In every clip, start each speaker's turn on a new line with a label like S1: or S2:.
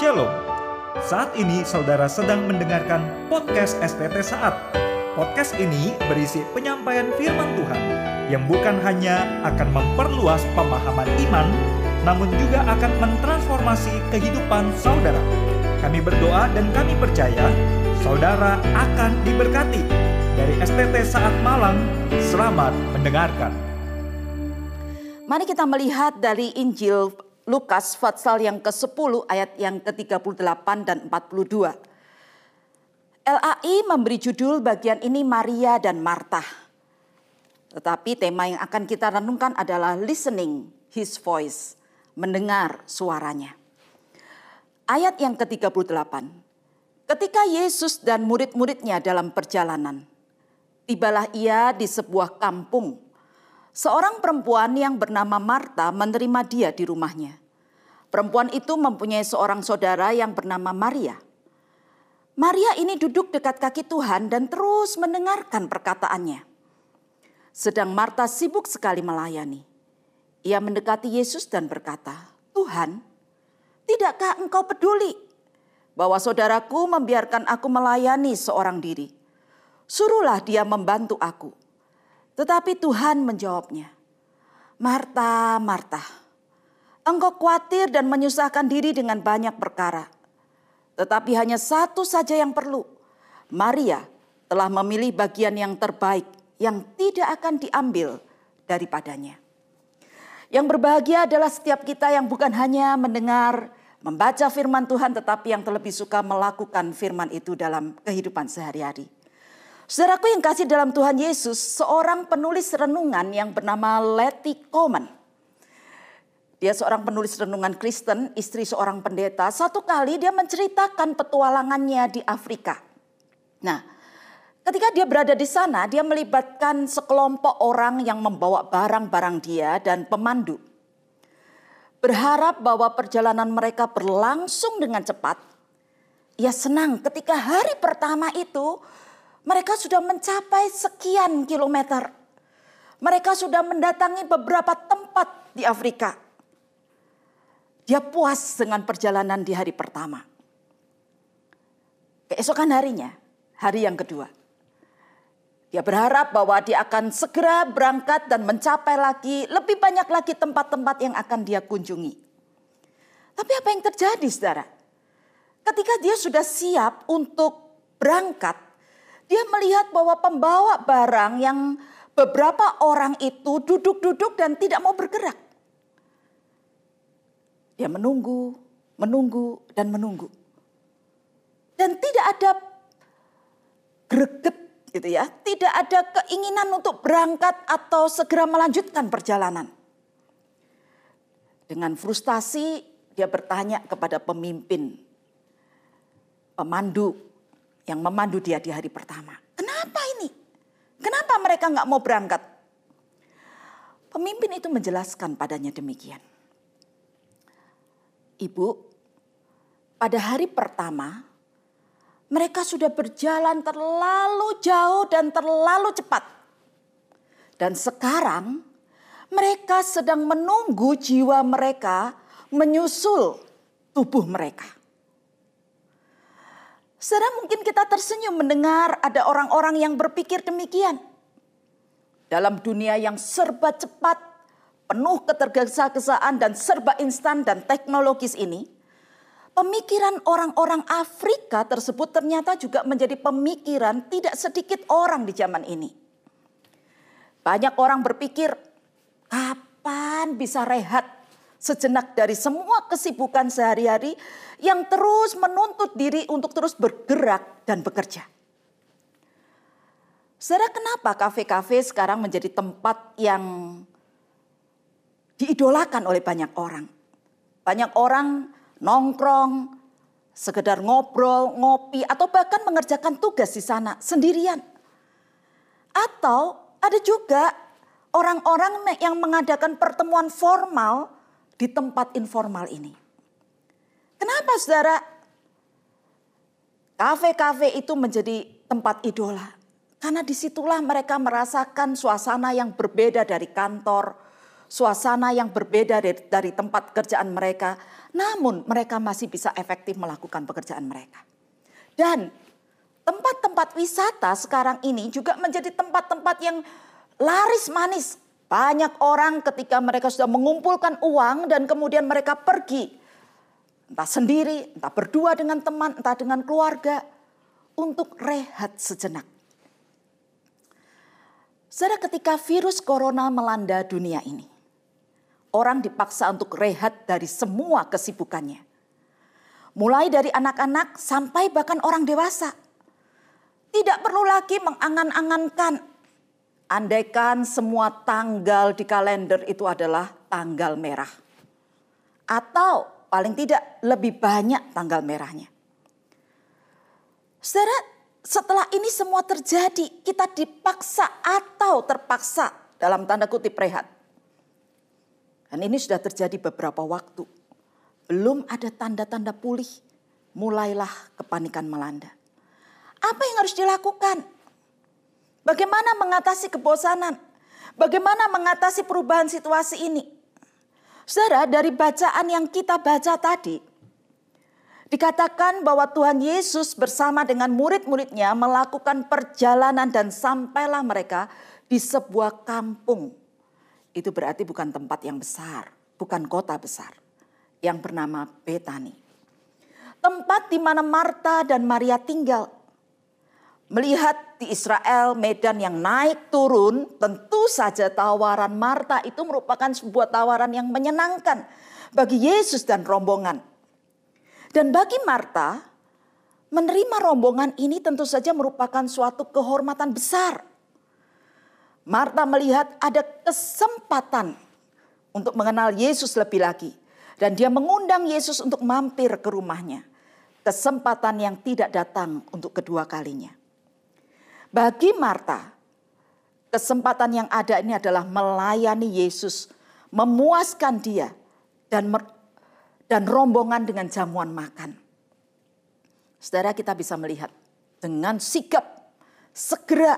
S1: Shalom. Saat ini saudara sedang mendengarkan podcast STT Saat. Podcast ini berisi penyampaian firman Tuhan yang bukan hanya akan memperluas pemahaman iman, namun juga akan mentransformasi kehidupan saudara. Kami berdoa dan kami percaya saudara akan diberkati. Dari STT Saat Malang, selamat mendengarkan.
S2: Mari kita melihat dari Injil Lukas pasal yang ke-10 ayat yang ke-38 dan 42. LAI memberi judul bagian ini Maria dan Marta. Tetapi tema yang akan kita renungkan adalah listening his voice, mendengar suaranya. Ayat yang ke-38. Ketika Yesus dan murid-muridnya dalam perjalanan, tibalah ia di sebuah kampung Seorang perempuan yang bernama Marta menerima dia di rumahnya. Perempuan itu mempunyai seorang saudara yang bernama Maria. Maria ini duduk dekat kaki Tuhan dan terus mendengarkan perkataannya. Sedang Marta sibuk sekali melayani. Ia mendekati Yesus dan berkata, "Tuhan, tidakkah Engkau peduli bahwa saudaraku membiarkan aku melayani seorang diri? Suruhlah dia membantu aku." Tetapi Tuhan menjawabnya, Marta, Marta, engkau khawatir dan menyusahkan diri dengan banyak perkara. Tetapi hanya satu saja yang perlu. Maria telah memilih bagian yang terbaik yang tidak akan diambil daripadanya. Yang berbahagia adalah setiap kita yang bukan hanya mendengar, membaca firman Tuhan, tetapi yang terlebih suka melakukan firman itu dalam kehidupan sehari-hari. Saudaraku yang kasih dalam Tuhan Yesus, seorang penulis renungan yang bernama Letty Coleman. Dia seorang penulis renungan Kristen, istri seorang pendeta. Satu kali dia menceritakan petualangannya di Afrika. Nah, ketika dia berada di sana, dia melibatkan sekelompok orang yang membawa barang-barang dia dan pemandu. Berharap bahwa perjalanan mereka berlangsung dengan cepat. Ia senang ketika hari pertama itu mereka sudah mencapai sekian kilometer. Mereka sudah mendatangi beberapa tempat di Afrika. Dia puas dengan perjalanan di hari pertama. Keesokan harinya, hari yang kedua. Dia berharap bahwa dia akan segera berangkat dan mencapai lagi lebih banyak lagi tempat-tempat yang akan dia kunjungi. Tapi apa yang terjadi saudara? Ketika dia sudah siap untuk berangkat, dia melihat bahwa pembawa barang yang beberapa orang itu duduk-duduk dan tidak mau bergerak. Dia menunggu, menunggu, dan menunggu. Dan tidak ada greget gitu ya. Tidak ada keinginan untuk berangkat atau segera melanjutkan perjalanan. Dengan frustasi dia bertanya kepada pemimpin, pemandu yang memandu dia di hari pertama. Kenapa ini? Kenapa mereka nggak mau berangkat? Pemimpin itu menjelaskan padanya demikian. Ibu, pada hari pertama mereka sudah berjalan terlalu jauh dan terlalu cepat. Dan sekarang mereka sedang menunggu jiwa mereka menyusul tubuh mereka. Saudara mungkin kita tersenyum mendengar ada orang-orang yang berpikir demikian. Dalam dunia yang serba cepat, penuh ketergesa-gesaan dan serba instan dan teknologis ini, pemikiran orang-orang Afrika tersebut ternyata juga menjadi pemikiran tidak sedikit orang di zaman ini. Banyak orang berpikir, kapan bisa rehat sejenak dari semua kesibukan sehari-hari yang terus menuntut diri untuk terus bergerak dan bekerja. Saudara, kenapa kafe-kafe sekarang menjadi tempat yang diidolakan oleh banyak orang? Banyak orang nongkrong, sekedar ngobrol, ngopi, atau bahkan mengerjakan tugas di sana sendirian. Atau ada juga orang-orang yang mengadakan pertemuan formal di tempat informal ini. Kenapa saudara? Kafe-kafe itu menjadi tempat idola. Karena di situlah mereka merasakan suasana yang berbeda dari kantor. suasana yang berbeda dari, tempat kerjaan mereka, namun mereka masih bisa efektif melakukan pekerjaan mereka. Dan tempat-tempat wisata sekarang ini juga menjadi tempat-tempat yang laris manis. Banyak orang ketika mereka sudah mengumpulkan uang dan kemudian mereka pergi. Entah sendiri, entah berdua dengan teman, entah dengan keluarga. Untuk rehat sejenak. Saudara ketika virus corona melanda dunia ini, orang dipaksa untuk rehat dari semua kesibukannya. Mulai dari anak-anak sampai bahkan orang dewasa. Tidak perlu lagi mengangan-angankan. Andaikan semua tanggal di kalender itu adalah tanggal merah. Atau paling tidak lebih banyak tanggal merahnya. Saudara, setelah ini semua terjadi, kita dipaksa atau terpaksa dalam tanda kutip rehat. Dan ini sudah terjadi beberapa waktu. Belum ada tanda-tanda pulih, mulailah kepanikan melanda. Apa yang harus dilakukan? Bagaimana mengatasi kebosanan? Bagaimana mengatasi perubahan situasi ini? Saudara, dari bacaan yang kita baca tadi, Dikatakan bahwa Tuhan Yesus bersama dengan murid-muridnya melakukan perjalanan dan sampailah mereka di sebuah kampung. Itu berarti bukan tempat yang besar, bukan kota besar yang bernama Betani. Tempat di mana Marta dan Maria tinggal. Melihat di Israel medan yang naik turun, tentu saja tawaran Marta itu merupakan sebuah tawaran yang menyenangkan bagi Yesus dan rombongan. Dan bagi Marta, menerima rombongan ini tentu saja merupakan suatu kehormatan besar. Marta melihat ada kesempatan untuk mengenal Yesus lebih lagi. Dan dia mengundang Yesus untuk mampir ke rumahnya. Kesempatan yang tidak datang untuk kedua kalinya. Bagi Marta, kesempatan yang ada ini adalah melayani Yesus, memuaskan dia, dan dan rombongan dengan jamuan makan. Saudara kita bisa melihat dengan sigap segera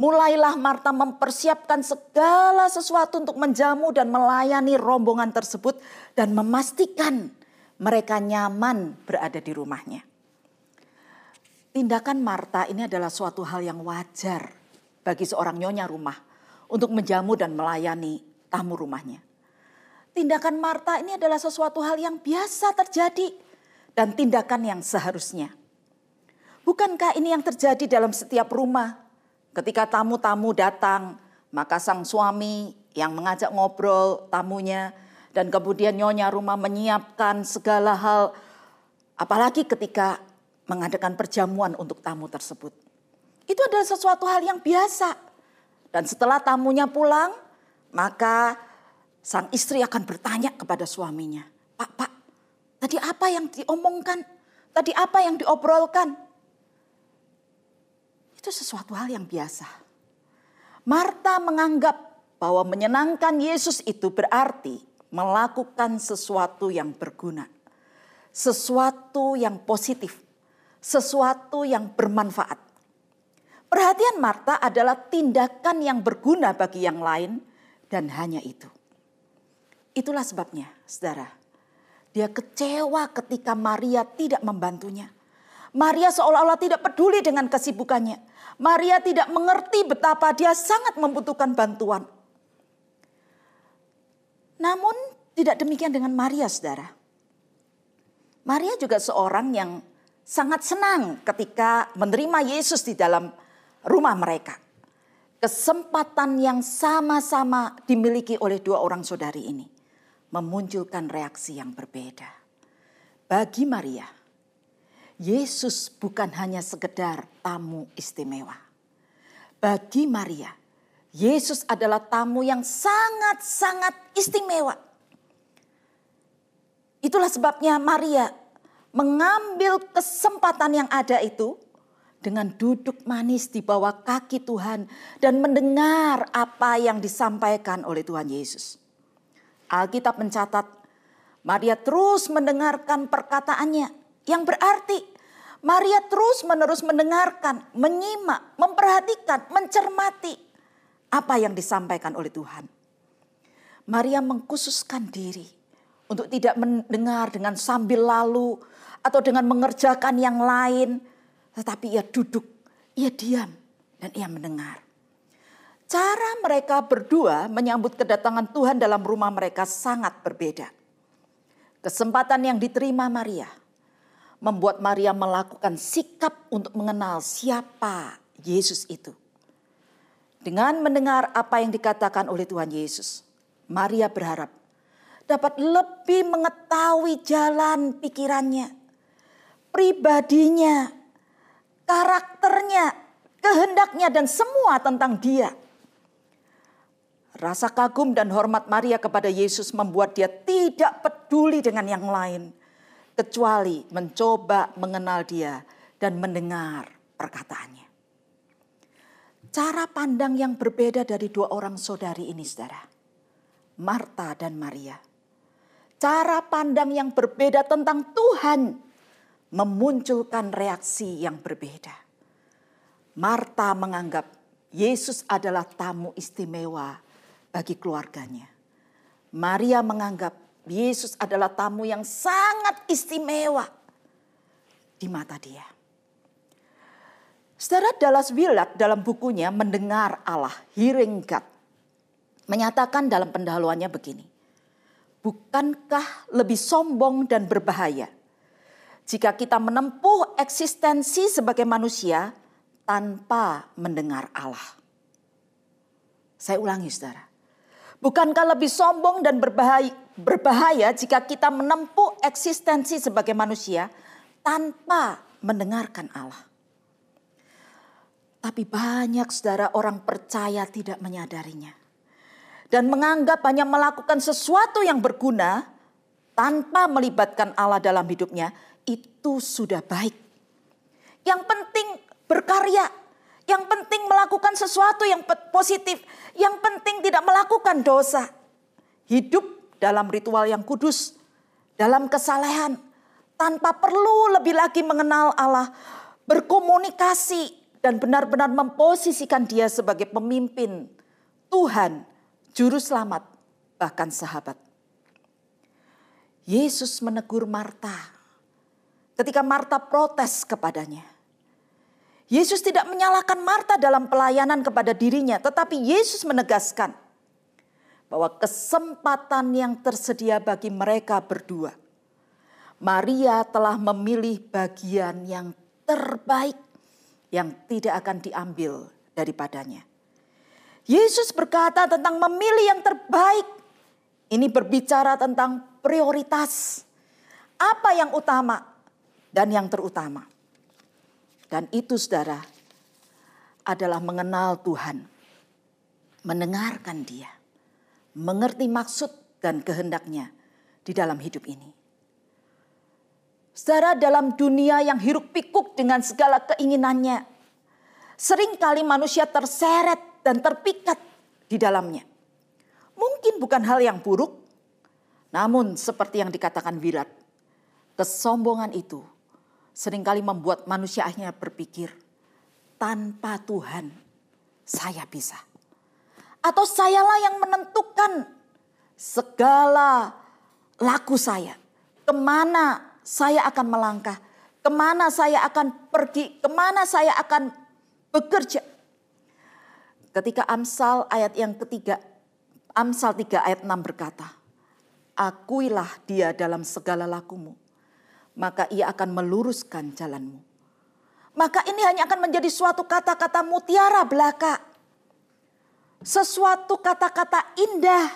S2: mulailah Marta mempersiapkan segala sesuatu untuk menjamu dan melayani rombongan tersebut dan memastikan mereka nyaman berada di rumahnya. Tindakan Marta ini adalah suatu hal yang wajar bagi seorang nyonya rumah untuk menjamu dan melayani tamu rumahnya. Tindakan Marta ini adalah sesuatu hal yang biasa terjadi dan tindakan yang seharusnya. Bukankah ini yang terjadi dalam setiap rumah? Ketika tamu-tamu datang, maka sang suami yang mengajak ngobrol tamunya dan kemudian nyonya rumah menyiapkan segala hal apalagi ketika mengadakan perjamuan untuk tamu tersebut. Itu adalah sesuatu hal yang biasa. Dan setelah tamunya pulang, maka Sang istri akan bertanya kepada suaminya, Pak, Pak, tadi apa yang diomongkan? Tadi apa yang diobrolkan? Itu sesuatu hal yang biasa. Marta menganggap bahwa menyenangkan Yesus itu berarti melakukan sesuatu yang berguna. Sesuatu yang positif. Sesuatu yang bermanfaat. Perhatian Marta adalah tindakan yang berguna bagi yang lain dan hanya itu. Itulah sebabnya, saudara. Dia kecewa ketika Maria tidak membantunya. Maria seolah-olah tidak peduli dengan kesibukannya. Maria tidak mengerti betapa dia sangat membutuhkan bantuan. Namun tidak demikian dengan Maria, saudara. Maria juga seorang yang sangat senang ketika menerima Yesus di dalam rumah mereka. Kesempatan yang sama-sama dimiliki oleh dua orang saudari ini memunculkan reaksi yang berbeda. Bagi Maria, Yesus bukan hanya sekedar tamu istimewa. Bagi Maria, Yesus adalah tamu yang sangat-sangat istimewa. Itulah sebabnya Maria mengambil kesempatan yang ada itu dengan duduk manis di bawah kaki Tuhan dan mendengar apa yang disampaikan oleh Tuhan Yesus. Alkitab mencatat Maria terus mendengarkan perkataannya yang berarti Maria terus menerus mendengarkan, menyimak, memperhatikan, mencermati apa yang disampaikan oleh Tuhan. Maria mengkhususkan diri untuk tidak mendengar dengan sambil lalu atau dengan mengerjakan yang lain, tetapi ia duduk, ia diam, dan ia mendengar. Cara mereka berdua menyambut kedatangan Tuhan dalam rumah mereka sangat berbeda. Kesempatan yang diterima Maria membuat Maria melakukan sikap untuk mengenal siapa Yesus itu. Dengan mendengar apa yang dikatakan oleh Tuhan Yesus, Maria berharap dapat lebih mengetahui jalan pikirannya, pribadinya, karakternya, kehendaknya, dan semua tentang Dia. Rasa kagum dan hormat Maria kepada Yesus membuat dia tidak peduli dengan yang lain, kecuali mencoba mengenal Dia dan mendengar perkataannya. Cara pandang yang berbeda dari dua orang saudari ini, saudara, Marta dan Maria. Cara pandang yang berbeda tentang Tuhan memunculkan reaksi yang berbeda. Marta menganggap Yesus adalah tamu istimewa bagi keluarganya. Maria menganggap Yesus adalah tamu yang sangat istimewa di mata dia. Saudara Dallas Willard dalam bukunya Mendengar Allah, Hearing God, menyatakan dalam pendahuluannya begini. Bukankah lebih sombong dan berbahaya jika kita menempuh eksistensi sebagai manusia tanpa mendengar Allah. Saya ulangi saudara. Bukankah lebih sombong dan berbahaya, berbahaya jika kita menempuh eksistensi sebagai manusia tanpa mendengarkan Allah. Tapi banyak saudara orang percaya tidak menyadarinya. Dan menganggap hanya melakukan sesuatu yang berguna tanpa melibatkan Allah dalam hidupnya itu sudah baik. Yang penting berkarya, yang penting melakukan sesuatu yang positif, yang penting tidak melakukan dosa. Hidup dalam ritual yang kudus, dalam kesalehan, tanpa perlu lebih lagi mengenal Allah, berkomunikasi dan benar-benar memposisikan dia sebagai pemimpin Tuhan, juru selamat, bahkan sahabat. Yesus menegur Marta ketika Marta protes kepadanya. Yesus tidak menyalahkan Marta dalam pelayanan kepada dirinya, tetapi Yesus menegaskan bahwa kesempatan yang tersedia bagi mereka berdua, Maria telah memilih bagian yang terbaik yang tidak akan diambil daripadanya. Yesus berkata tentang memilih yang terbaik. Ini berbicara tentang prioritas. Apa yang utama? Dan yang terutama. Dan itu saudara adalah mengenal Tuhan. Mendengarkan dia. Mengerti maksud dan kehendaknya di dalam hidup ini. Saudara dalam dunia yang hiruk pikuk dengan segala keinginannya. Seringkali manusia terseret dan terpikat di dalamnya. Mungkin bukan hal yang buruk. Namun seperti yang dikatakan Wirat. Kesombongan itu sering kali membuat manusia akhirnya berpikir, tanpa Tuhan saya bisa. Atau sayalah yang menentukan segala laku saya. Ke mana saya akan melangkah, ke mana saya akan pergi, ke mana saya akan bekerja. Ketika Amsal ayat yang ketiga, Amsal 3 ayat 6 berkata, Akuilah dia dalam segala lakumu maka ia akan meluruskan jalanmu. Maka ini hanya akan menjadi suatu kata-kata mutiara belaka. Sesuatu kata-kata indah.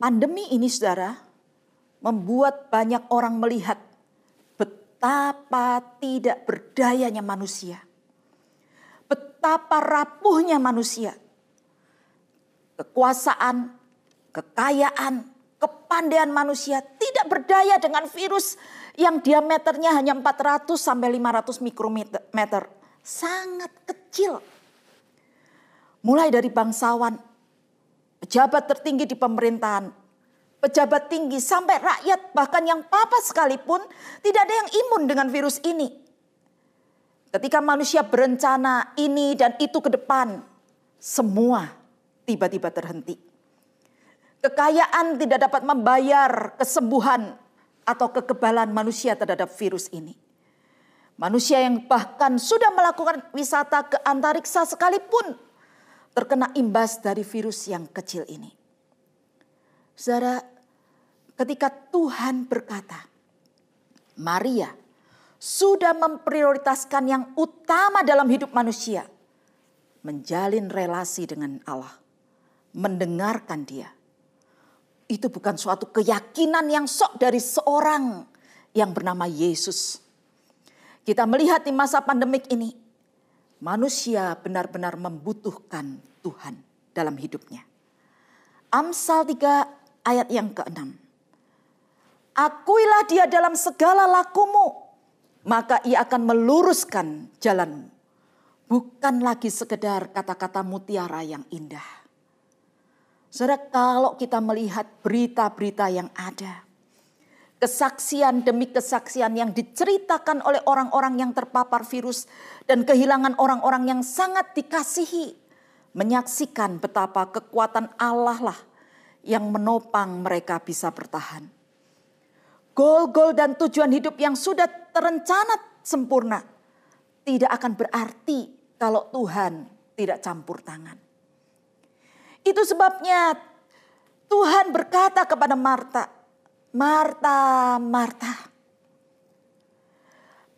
S2: Pandemi ini saudara membuat banyak orang melihat betapa tidak berdayanya manusia. Betapa rapuhnya manusia. Kekuasaan, kekayaan, kepandaian manusia tidak berdaya dengan virus yang diameternya hanya 400 sampai 500 mikrometer. Sangat kecil. Mulai dari bangsawan, pejabat tertinggi di pemerintahan, pejabat tinggi sampai rakyat bahkan yang papa sekalipun tidak ada yang imun dengan virus ini. Ketika manusia berencana ini dan itu ke depan, semua tiba-tiba terhenti Kekayaan tidak dapat membayar kesembuhan atau kekebalan manusia terhadap virus ini. Manusia yang bahkan sudah melakukan wisata ke antariksa sekalipun terkena imbas dari virus yang kecil ini. Saudara, ketika Tuhan berkata, Maria sudah memprioritaskan yang utama dalam hidup manusia, menjalin relasi dengan Allah, mendengarkan Dia, itu bukan suatu keyakinan yang sok dari seorang yang bernama Yesus. Kita melihat di masa pandemik ini, manusia benar-benar membutuhkan Tuhan dalam hidupnya. Amsal 3 ayat yang ke-6. Akuilah dia dalam segala lakumu, maka ia akan meluruskan jalanmu. Bukan lagi sekedar kata-kata mutiara yang indah Saudara, kalau kita melihat berita-berita yang ada, kesaksian demi kesaksian yang diceritakan oleh orang-orang yang terpapar virus dan kehilangan orang-orang yang sangat dikasihi, menyaksikan betapa kekuatan Allah lah yang menopang mereka bisa bertahan. Gol-gol dan tujuan hidup yang sudah terencana sempurna tidak akan berarti kalau Tuhan tidak campur tangan. Itu sebabnya Tuhan berkata kepada Marta, Marta, Marta.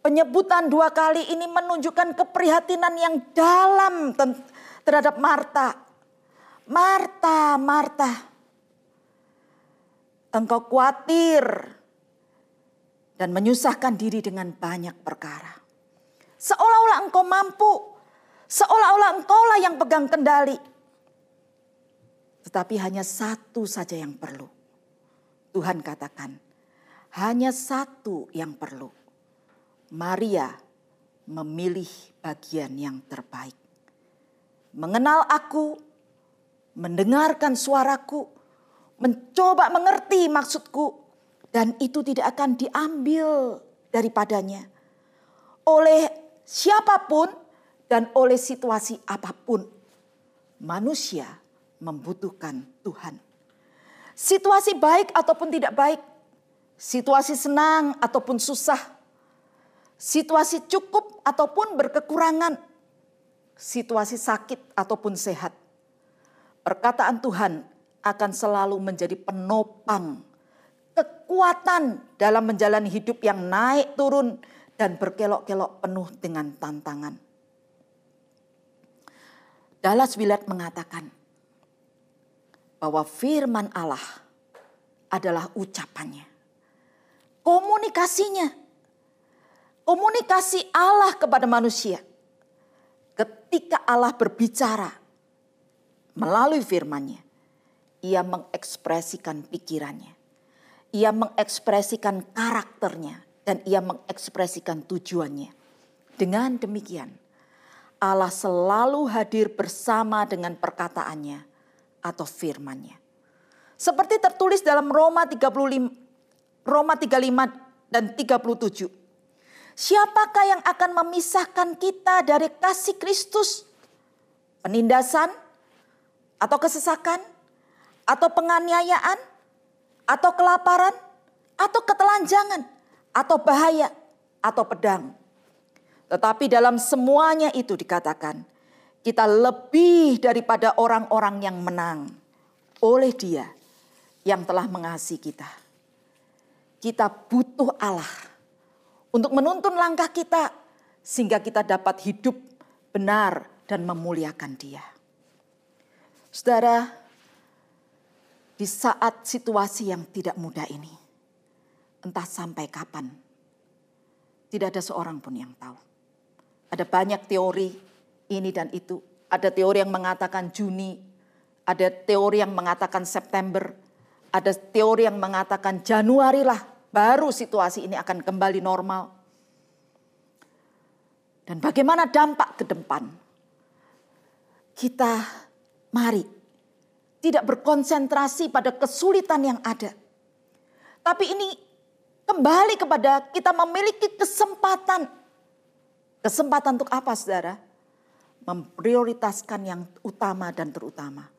S2: Penyebutan dua kali ini menunjukkan keprihatinan yang dalam terhadap Marta. Marta, Marta. Engkau khawatir dan menyusahkan diri dengan banyak perkara. Seolah-olah engkau mampu, seolah-olah engkaulah yang pegang kendali tetapi hanya satu saja yang perlu. Tuhan katakan, hanya satu yang perlu. Maria memilih bagian yang terbaik. Mengenal aku, mendengarkan suaraku, mencoba mengerti maksudku, dan itu tidak akan diambil daripadanya oleh siapa pun dan oleh situasi apa pun. Manusia membutuhkan Tuhan. Situasi baik ataupun tidak baik, situasi senang ataupun susah, situasi cukup ataupun berkekurangan, situasi sakit ataupun sehat. Perkataan Tuhan akan selalu menjadi penopang kekuatan dalam menjalani hidup yang naik turun dan berkelok-kelok penuh dengan tantangan. Dallas Willard mengatakan, bahwa firman Allah adalah ucapannya. Komunikasinya. Komunikasi Allah kepada manusia. Ketika Allah berbicara melalui firmannya. Ia mengekspresikan pikirannya. Ia mengekspresikan karakternya. Dan ia mengekspresikan tujuannya. Dengan demikian Allah selalu hadir bersama dengan perkataannya atau firman-Nya. Seperti tertulis dalam Roma 35 Roma 35 dan 37. Siapakah yang akan memisahkan kita dari kasih Kristus? Penindasan atau kesesakan atau penganiayaan atau kelaparan atau ketelanjangan atau bahaya atau pedang. Tetapi dalam semuanya itu dikatakan, kita lebih daripada orang-orang yang menang oleh Dia yang telah mengasihi kita. Kita butuh Allah untuk menuntun langkah kita sehingga kita dapat hidup benar dan memuliakan Dia. Saudara, di saat situasi yang tidak mudah ini, entah sampai kapan, tidak ada seorang pun yang tahu. Ada banyak teori ini dan itu. Ada teori yang mengatakan Juni, ada teori yang mengatakan September, ada teori yang mengatakan Januari lah baru situasi ini akan kembali normal. Dan bagaimana dampak ke depan? Kita mari tidak berkonsentrasi pada kesulitan yang ada. Tapi ini kembali kepada kita memiliki kesempatan. Kesempatan untuk apa saudara? Memprioritaskan yang utama dan terutama.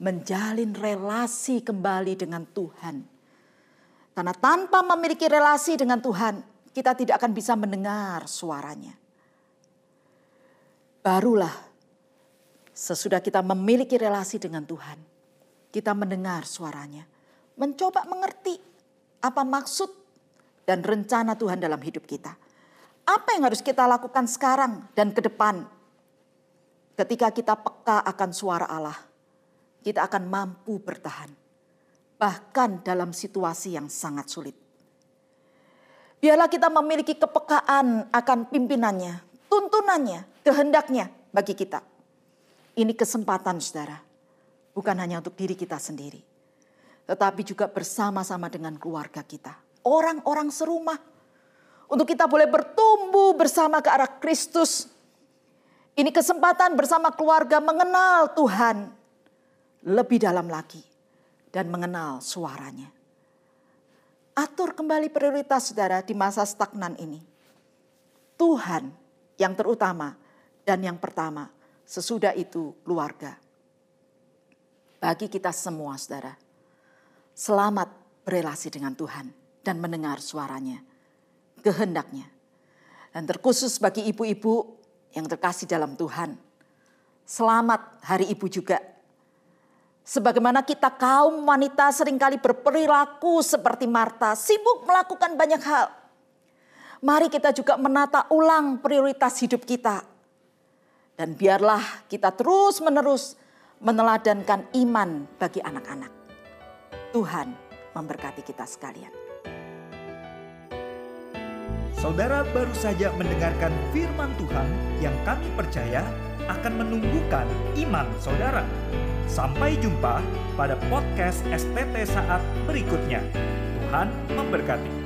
S2: menjalin relasi kembali dengan Tuhan. Karena tanpa memiliki relasi dengan Tuhan, kita tidak akan bisa mendengar suaranya. Barulah sesudah kita memiliki relasi dengan Tuhan, kita mendengar suaranya, mencoba mengerti apa maksud dan rencana Tuhan dalam hidup kita. Apa yang harus kita lakukan sekarang dan ke depan ketika kita peka akan suara Allah? Kita akan mampu bertahan, bahkan dalam situasi yang sangat sulit. Biarlah kita memiliki kepekaan akan pimpinannya, tuntunannya, kehendaknya bagi kita. Ini kesempatan saudara, bukan hanya untuk diri kita sendiri, tetapi juga bersama-sama dengan keluarga kita, orang-orang serumah, untuk kita boleh bertumbuh bersama ke arah Kristus. Ini kesempatan bersama keluarga mengenal Tuhan lebih dalam lagi dan mengenal suaranya. Atur kembali prioritas saudara di masa stagnan ini. Tuhan yang terutama dan yang pertama, sesudah itu keluarga. Bagi kita semua saudara, selamat berelasi dengan Tuhan dan mendengar suaranya, kehendaknya. Dan terkhusus bagi ibu-ibu yang terkasih dalam Tuhan, selamat hari ibu juga Sebagaimana kita kaum wanita sering kali berperilaku seperti Marta, sibuk melakukan banyak hal. Mari kita juga menata ulang prioritas hidup kita. Dan biarlah kita terus menerus meneladankan iman bagi anak-anak. Tuhan memberkati kita sekalian.
S1: Saudara baru saja mendengarkan firman Tuhan yang kami percaya akan menumbuhkan iman saudara. Sampai jumpa pada podcast STT saat berikutnya. Tuhan memberkati.